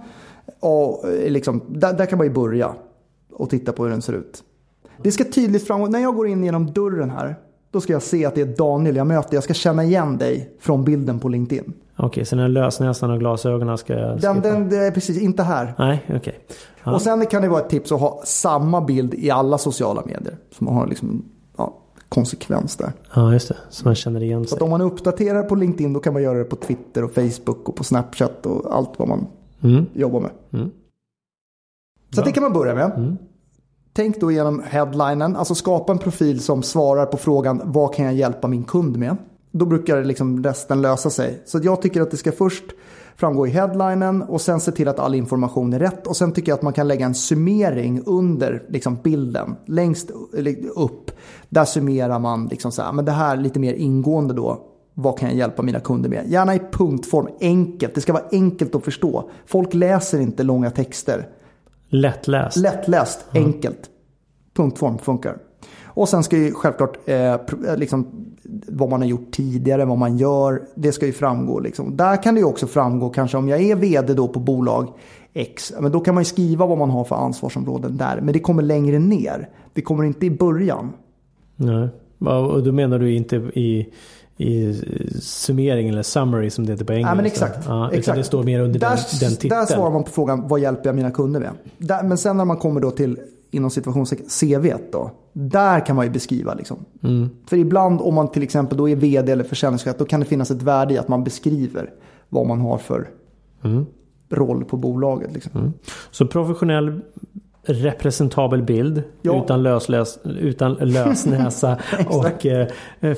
och liksom, där, där kan man ju börja och titta på hur den ser ut. Det ska tydligt framgå, när jag går in genom dörren här, då ska jag se att det är Daniel jag möter. Jag ska känna igen dig från bilden på LinkedIn.
Okej, så den lösnäsan och glasögonen ska jag
den, den, det är precis, inte här.
Nej, okej. Okay.
Ja. Och sen kan det vara ett tips att ha samma bild i alla sociala medier. Så man har liksom ja, konsekvens där.
Ja, just det. Så man känner igen sig.
Så att om man uppdaterar på LinkedIn då kan man göra det på Twitter och Facebook och på Snapchat och allt vad man mm. jobbar med. Mm. Så det kan man börja med. Mm. Tänk då genom headlinen, alltså skapa en profil som svarar på frågan vad kan jag hjälpa min kund med? Då brukar liksom resten lösa sig. Så jag tycker att det ska först framgå i headlinen och sen se till att all information är rätt. Och sen tycker jag att man kan lägga en summering under liksom, bilden. Längst upp, där summerar man liksom så här, men det här lite mer ingående då. Vad kan jag hjälpa mina kunder med? Gärna i punktform, enkelt. Det ska vara enkelt att förstå. Folk läser inte långa texter.
Lättläst.
Lättläst, mm. enkelt. Punktform funkar. Och sen ska ju självklart eh, liksom, vad man har gjort tidigare, vad man gör. Det ska ju framgå. Liksom. Där kan det ju också framgå kanske om jag är vd då på bolag X. Men då kan man ju skriva vad man har för ansvarsområden där. Men det kommer längre ner. Det kommer inte i början.
Nej, och då menar du inte i i summering eller summary som det heter på engelska.
Ja, men exakt.
Ja,
exakt.
Det står mer under där, den, den titeln.
Där svarar man på frågan vad hjälper jag mina kunder med. Där, men sen när man kommer då till inom situationstecken CV då. Där kan man ju beskriva liksom.
Mm.
För ibland om man till exempel då är vd eller försäljningschef då kan det finnas ett värde i att man beskriver vad man har för
mm.
roll på bolaget. Liksom.
Mm. Så professionell representabel bild
ja.
utan, löslös, utan lösnäsa och eh,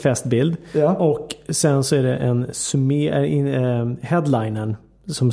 fästbild.
Ja.
Och sen så är det en summer, eh, headlinen som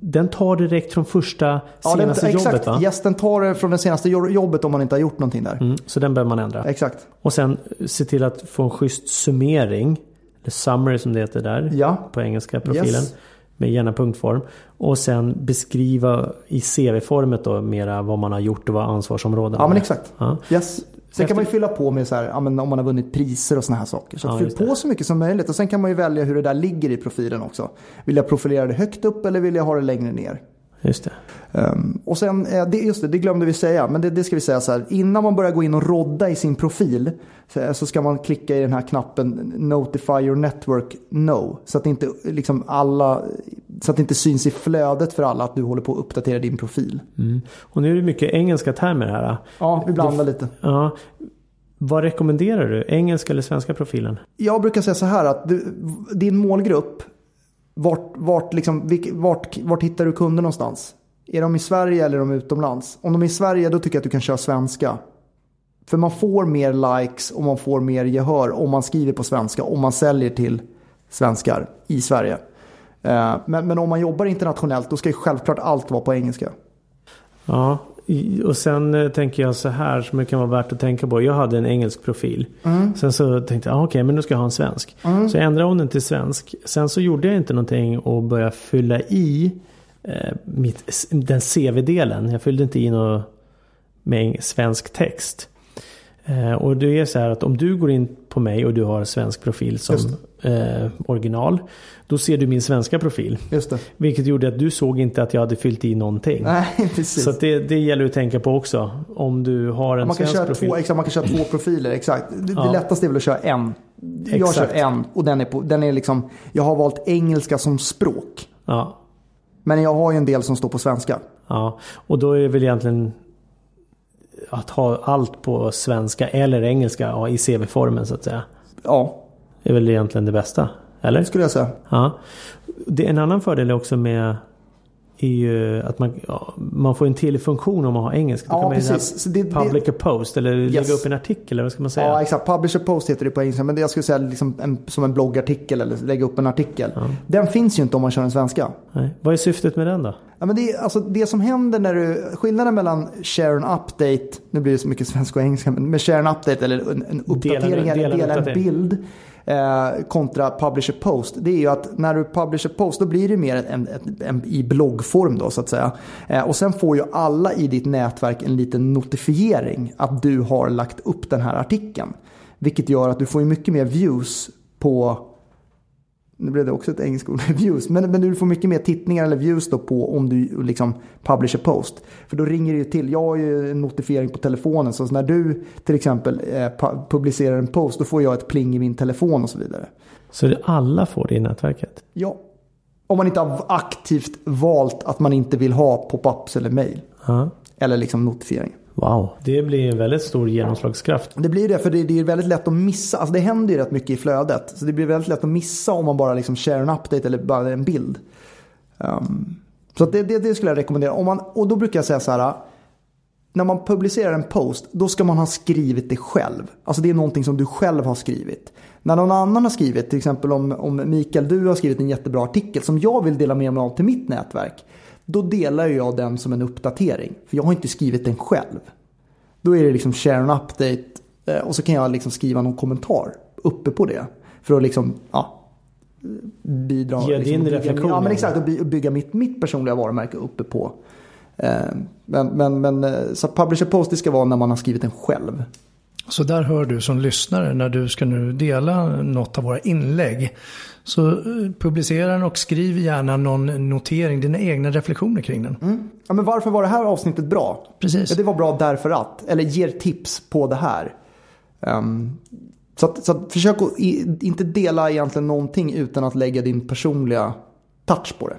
den tar direkt från första senaste
ja, den,
jobbet
exakt.
va?
Yes, den tar det från det senaste jobbet om man inte har gjort någonting där.
Mm, så den behöver man ändra.
Exakt.
Och sen se till att få en schysst summering. Eller summary som det heter där.
Ja.
På engelska profilen.
Yes.
Med gärna punktform. Och sen beskriva i CV-formet då mera vad man har gjort och vad ansvarsområdena
Ja men exakt.
Ja.
Yes. Sen kan man ju fylla på med så här, ja, men om man har vunnit priser och sådana här saker. Så
ja,
fyll på så mycket som möjligt. Och sen kan man ju välja hur det där ligger i profilen också. Vill jag profilera det högt upp eller vill jag ha det längre ner?
Just det.
Um, och sen, eh, det, just det, det glömde vi säga, men det, det, ska vi säga så här. Innan man börjar gå in och rodda i sin profil så, så, ska man klicka i den här knappen Notify your network no. Så att inte liksom alla, så att det inte syns i flödet för alla att du håller på att uppdatera din profil.
Mm. Och nu är det mycket engelska termer här.
Ja, vi blandar lite.
Ja. Vad rekommenderar du? Engelska eller svenska profilen?
Jag brukar säga så här att du, din målgrupp, vart, vart, liksom, vart, vart hittar du kunder någonstans? Är de i Sverige eller är de utomlands? Om de är i Sverige då tycker jag att du kan köra svenska. För man får mer likes och man får mer gehör om man skriver på svenska. Om man säljer till svenskar i Sverige. Eh, men, men om man jobbar internationellt då ska ju självklart allt vara på engelska.
Ja, och sen eh, tänker jag så här som det kan vara värt att tänka på. Jag hade en engelsk profil. Mm. Sen så tänkte jag, ah, okej okay, men nu ska jag ha en svensk. Mm. Så jag ändrade hon den till svensk. Sen så gjorde jag inte någonting och började fylla i eh, mitt, den CV-delen. Jag fyllde inte i något med svensk text. Eh, och det är så här att om du går in på mig och du har svensk profil som eh, original. Då ser du min svenska profil.
Just det.
Vilket gjorde att du såg inte att jag hade fyllt i någonting.
Nej, precis.
Så det, det gäller att tänka på också. Om du har en
man kan
svensk
köra
profil.
Två, exakt, man kan köra två profiler, exakt. Det, ja. det lättaste är väl att köra en. Jag exakt. kör en och den är, på, den är liksom, jag har valt engelska som språk.
Ja.
Men jag har ju en del som står på svenska.
Ja, och då är det väl egentligen att ha allt på svenska eller engelska ja, i CV-formen så att säga.
Ja.
Det är väl egentligen det bästa. Eller?
Det skulle jag säga.
Ja. Det är en annan fördel också med är ju att man, ja, man får en till funktion om man har engelska.
Då ja, kan man precis.
Det, public
det,
a post eller yes. lägga upp en artikel eller vad ska man säga?
Ja exakt, publish a post heter det på engelska. Men det jag skulle säga liksom en, som en bloggartikel eller lägga upp en artikel. Ja. Den finns ju inte om man kör en svenska.
Nej. Vad är syftet med den då?
Ja, men det, alltså, det som händer när du, skillnaden mellan share and update, nu blir det så mycket svenska och engelska, men med share and update eller en, en uppdatering dela, eller dela en bild eh, kontra publish a post. Det är ju att när du publish a post då blir det mer en, en, en, i bloggform då så att säga. Eh, och sen får ju alla i ditt nätverk en liten notifiering att du har lagt upp den här artikeln. Vilket gör att du får mycket mer views på nu blev det också ett engelskt ord, views. Men, men du får mycket mer tittningar eller views då på om du liksom publish a post. För då ringer det ju till. Jag har ju en notifiering på telefonen. Så när du till exempel eh, publicerar en post då får jag ett pling i min telefon och så vidare.
Så alla får det i nätverket?
Ja. Om man inte har aktivt valt att man inte vill ha pop-ups eller mail.
Uh
Eller liksom notifiering.
Wow, det blir en väldigt stor genomslagskraft.
Det blir det, för det, det, är väldigt lätt att missa. Alltså det händer ju rätt mycket i flödet. Så det blir väldigt lätt att missa om man bara liksom share en update eller bara en bild. Um, så det, det, det, skulle jag rekommendera. Om man, och då brukar jag säga så här. När man publicerar en post, då ska man ha skrivit det själv. Alltså det är någonting som du själv har skrivit. När någon annan har skrivit, till exempel om, om Mikael, du har skrivit en jättebra artikel som jag vill dela med mig av till mitt nätverk. Då delar jag den som en uppdatering. För jag har inte skrivit den själv. Då är det liksom share an update eh, och så kan jag liksom skriva någon kommentar uppe på det. För att liksom, ja, bidra.
Ge
liksom,
din reflektion.
Ja men exakt, och bygga mitt, mitt personliga varumärke uppe på. Eh, men, men, men eh, så publisher post det ska vara när man har skrivit den själv.
Så där hör du som lyssnare när du ska nu dela något av våra inlägg. Så eh, publicera den och skriv gärna någon notering, dina egna reflektioner kring den.
Mm. Ja, men varför var det här avsnittet bra?
Precis.
Ja, det var bra därför att, eller ger tips på det här. Um, så, att, så att försök att inte dela egentligen någonting utan att lägga din personliga touch på det.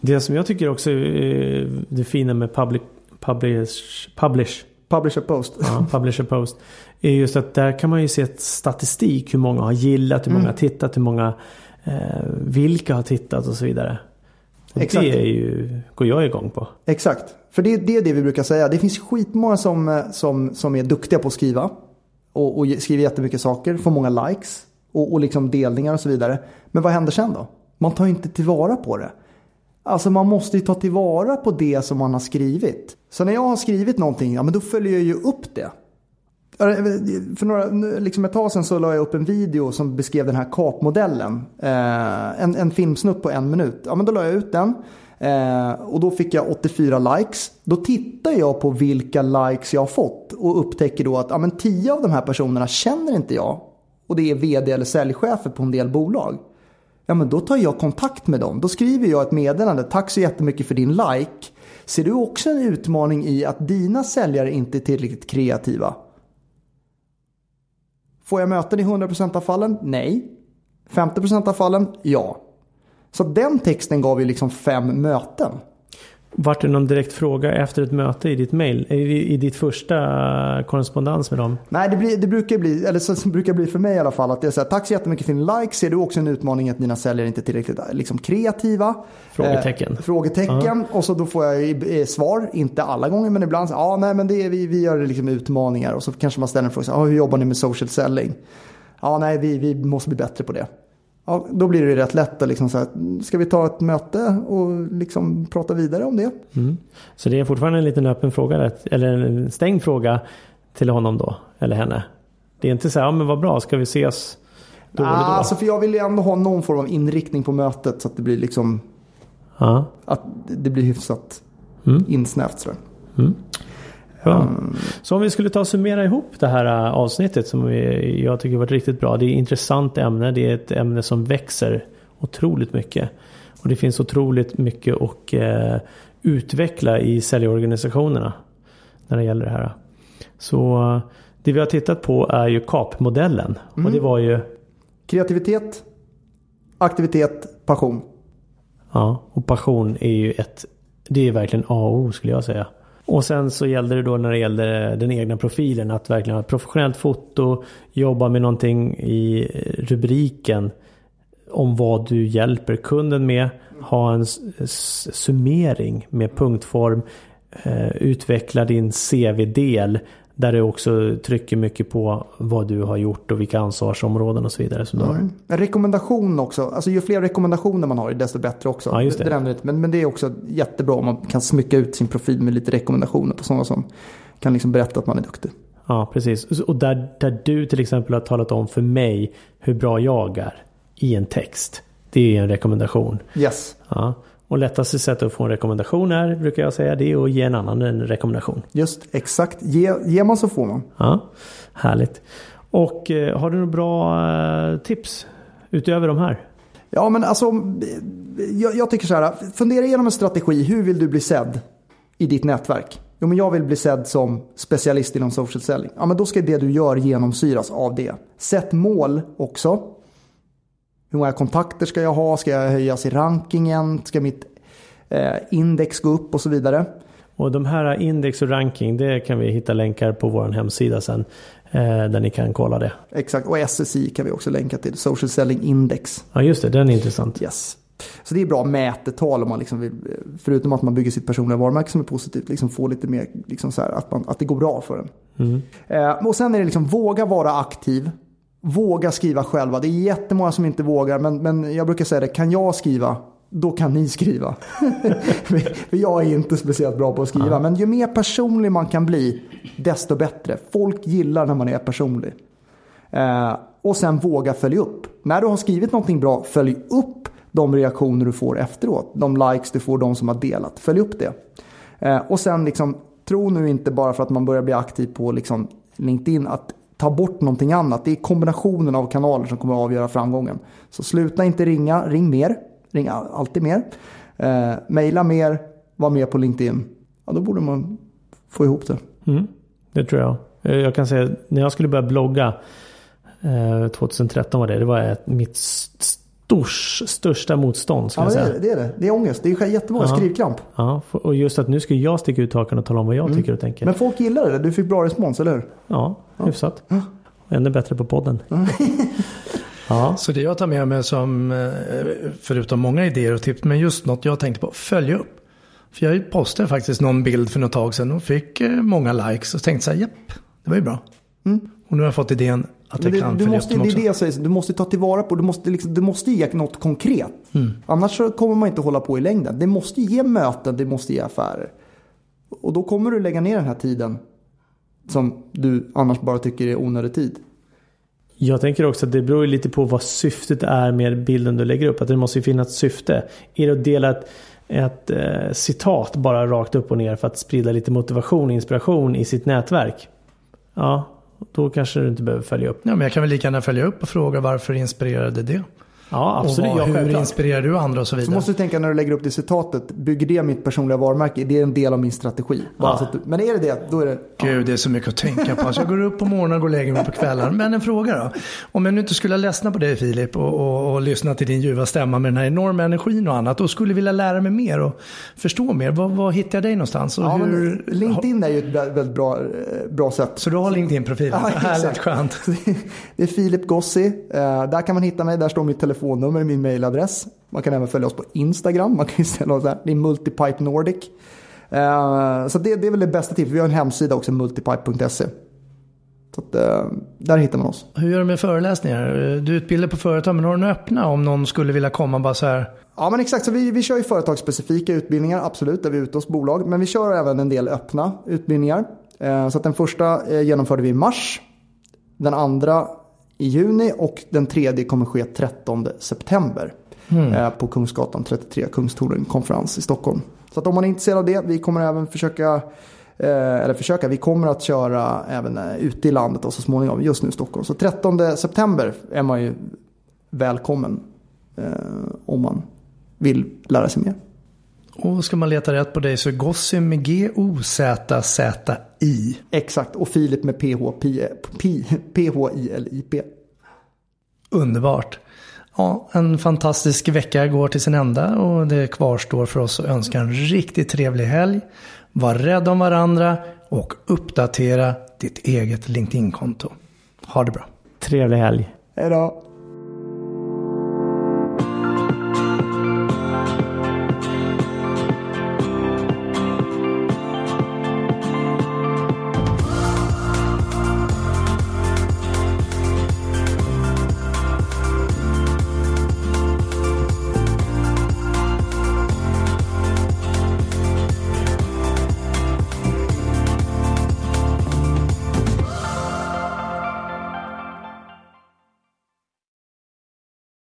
Det som jag tycker också är det fina med public, publish, publish
Publisher post.
Ja, publisher post. Är just att där kan man ju se statistik. Hur många har gillat, hur många mm. har tittat, hur många eh, vilka har tittat och så vidare. Och Exakt. Det är ju, går jag igång på.
Exakt. För det, det är det vi brukar säga. Det finns skitmånga som, eh, som, som är duktiga på att skriva. Och, och skriver jättemycket saker, får många likes och, och liksom delningar och så vidare. Men vad händer sen då? Man tar ju inte tillvara på det. Alltså man måste ju ta tillvara på det som man har skrivit. Så när jag har skrivit någonting, ja men då följer jag ju upp det. För några, liksom ett tag sedan så la jag upp en video som beskrev den här kapmodellen. Eh, en, en filmsnutt på en minut. Ja men då la jag ut den. Eh, och då fick jag 84 likes. Då tittar jag på vilka likes jag har fått. Och upptäcker då att ja, men 10 av de här personerna känner inte jag. Och det är vd eller säljchefer på en del bolag. Ja men då tar jag kontakt med dem. Då skriver jag ett meddelande. Tack så jättemycket för din like. Ser du också en utmaning i att dina säljare inte är tillräckligt kreativa? Får jag möten i 100% av fallen? Nej. 50% av fallen? Ja. Så den texten gav ju liksom fem möten.
Vart det någon direkt fråga efter ett möte i ditt mail? I, i ditt första korrespondens med dem?
Nej, det, blir, det brukar bli, eller så, så brukar bli för mig i alla fall, att det är så här, tack så jättemycket för din like. Ser du också en utmaning att dina säljare inte är tillräckligt liksom, kreativa?
Frågetecken.
Eh, frågetecken. Uh-huh. Och så då får jag svar, inte alla gånger, men ibland, ja, ah, nej, men det är, vi, vi gör liksom utmaningar. Och så kanske man ställer en fråga, så, ah, hur jobbar ni med social selling? Ja, ah, nej, vi, vi måste bli bättre på det. Ja, då blir det rätt lätt att liksom så här, ska vi ta ett möte och liksom prata vidare om det?
Mm. Så det är fortfarande en liten öppen fråga, eller en stängd fråga till honom då, eller henne? Det är inte så här, ja men vad bra, ska vi ses
då eller då? Alltså för jag vill ju ändå ha någon form av inriktning på mötet så att det blir liksom,
ja.
att det blir hyfsat mm. insnävt sådär.
Mm. Bra. Mm. Så om vi skulle ta och summera ihop det här äh, avsnittet som vi, jag tycker varit riktigt bra. Det är ett intressant ämne. Det är ett ämne som växer otroligt mycket. Och det finns otroligt mycket att eh, utveckla i säljorganisationerna när det gäller det här. Så det vi har tittat på är ju KAP-modellen. Mm. Och det var ju
Kreativitet, aktivitet, passion.
Ja, och passion är ju ett Det är verkligen A och O skulle jag säga. Och sen så gällde det då när det gällde den egna profilen att verkligen ha ett professionellt foto, jobba med någonting i rubriken om vad du hjälper kunden med, ha en summering med punktform, eh, utveckla din CV-del där du också trycker mycket på vad du har gjort och vilka ansvarsområden och så vidare. Som mm.
En rekommendation också. Alltså ju fler rekommendationer man har desto bättre också.
Ja, just det.
Det, det men, men det är också jättebra om man kan smycka ut sin profil med lite rekommendationer på sådana som kan liksom berätta att man är duktig.
Ja, precis. Och där, där du till exempel har talat om för mig hur bra jag är i en text. Det är en rekommendation.
Yes.
Ja. Och lättaste sättet att få en rekommendation är, brukar jag säga, det är att ge en annan en rekommendation.
Just exakt. Ge, ger man så får man.
Ja, Härligt. Och eh, har du några bra eh, tips utöver de här?
Ja, men alltså, jag, jag, tycker så här. Fundera igenom en strategi. Hur vill du bli sedd i ditt nätverk? Jo, men jag vill bli sedd som specialist inom social selling. Ja, men då ska det du gör genomsyras av det. Sätt mål också. Hur många kontakter ska jag ha? Ska jag höjas i rankingen? Ska mitt eh, index gå upp och så vidare?
Och de här index och ranking, det kan vi hitta länkar på vår hemsida sen. Eh, där ni kan kolla det.
Exakt, och SSI kan vi också länka till. Social Selling Index.
Ja just det, den är intressant.
Yes. Så det är bra mätetal om man liksom vill, förutom att man bygger sitt personliga varumärke som är positivt, liksom få lite mer, liksom här, att, man, att det går bra för en.
Mm.
Eh, och sen är det liksom våga vara aktiv. Våga skriva själva. Det är jättemånga som inte vågar, men, men jag brukar säga det, kan jag skriva, då kan ni skriva. För jag är inte speciellt bra på att skriva. Men ju mer personlig man kan bli, desto bättre. Folk gillar när man är personlig. Eh, och sen våga följa upp. När du har skrivit någonting bra, följ upp de reaktioner du får efteråt. De likes du får, de som har delat. Följ upp det. Eh, och sen liksom, tro nu inte bara för att man börjar bli aktiv på liksom LinkedIn att ta bort någonting annat. Det är kombinationen av kanaler som kommer att avgöra framgången. Så sluta inte ringa, ring mer. Ring alltid mer. Eh, maila mer, var med på LinkedIn. Ja, då borde man få ihop det.
Mm, det tror jag. Eh, jag kan säga när jag skulle börja blogga eh, 2013 var det. Det var ett, mitt stors, största motstånd.
Ja, det är det, det är det. Det är ångest. Det är jättemånga ja. skrivkramp.
Ja, och just att nu ska jag sticka ut hakan och tala om vad jag mm. tycker och tänker.
Men folk gillar det. Du fick bra respons, eller hur?
Ja, hyfsat. Ja. Ännu bättre på podden.
Ja. Så det jag tar med mig som, eh, förutom många idéer och tips, men just något jag tänkte på, följ upp. För jag postade faktiskt någon bild för något tag sedan och fick eh, många likes och tänkte så här, japp, det var ju bra. Mm. Och nu har jag fått idén att jag det, kan
du måste. Det är det jag säger, du måste ta tillvara på, du måste, liksom, du måste ge något konkret.
Mm.
Annars kommer man inte hålla på i längden. Det måste ge möten, det måste ge affärer. Och då kommer du lägga ner den här tiden som du annars bara tycker är onödig tid.
Jag tänker också att det beror lite på vad syftet är med bilden du lägger upp. Att det måste ju finnas ett syfte. Är det att dela ett, ett eh, citat bara rakt upp och ner för att sprida lite motivation och inspiration i sitt nätverk? Ja, då kanske du inte behöver följa upp.
Ja, men jag kan väl lika gärna följa upp och fråga varför inspirerade det?
Ja, absolut.
Och vad,
ja,
hur inspirerar du andra och så
Så
vidare.
måste du tänka när du lägger upp det citatet, bygger det mitt personliga varumärke? Det är en del av min strategi. Bara
Ja.
så att du, men är det det, då är det...
Gud, det är så mycket att tänka på. Alltså, jag går upp på morgonen och går och lägger mig på kvällen. Men en fråga då. Om jag nu inte skulle ledsna på dig Filip och, och, och lyssna till din ljuva stämma med den här enorma energin och annat och skulle vilja lära mig mer och förstå mer. Var, var hittar jag dig någonstans? Och
Ja, men
hur,
LinkedIn är ju ett vä- väldigt bra, eh, bra sätt.
Så du har LinkedIn-profilen?
Ja,
Härligt skönt.
Det är Filip Gossi. Eh, där kan man hitta mig. Där står mitt telefonnummer, min mailadress. Man kan även följa oss på Instagram. Man kan ställa oss där. Det är Multipipe Nordic. Eh, så det, det är väl det bästa tipset. Vi har en hemsida också, multipipe.se. Så att, eh, där hittar man oss.
Hur gör du med föreläsningar? Du utbildar på företag, men har du några öppna om någon skulle vilja komma bara så här?
Ja men exakt, så vi, vi kör ju företagsspecifika utbildningar, absolut, där vi är ute hos bolag. Men vi kör även en del öppna utbildningar. Eh, så den första genomförde vi i mars. Den andra i juni och den tredje kommer ske 13 september. Eh, på Kungsgatan 33, Kungstorden konferens i Stockholm. Så att om man är intresserad av det, vi kommer även försöka eh, eller försöka, vi kommer att köra även eh, ute i landet och så småningom, just nu i Stockholm. Så 13 september är man ju välkommen om man vill lära sig mer.
Och ska man leta rätt på dig så är Gossi med G-O-Z-Z-I.
Exakt, och Filip med PH, P- P- P-H-I-L-I-P.
Underbart. Ja, en fantastisk vecka går till sin ända och det kvarstår för oss att önska en riktigt trevlig helg. Var rädd om varandra och uppdatera ditt eget LinkedIn-konto. Ha det bra.
Trevlig helg.
Hej då!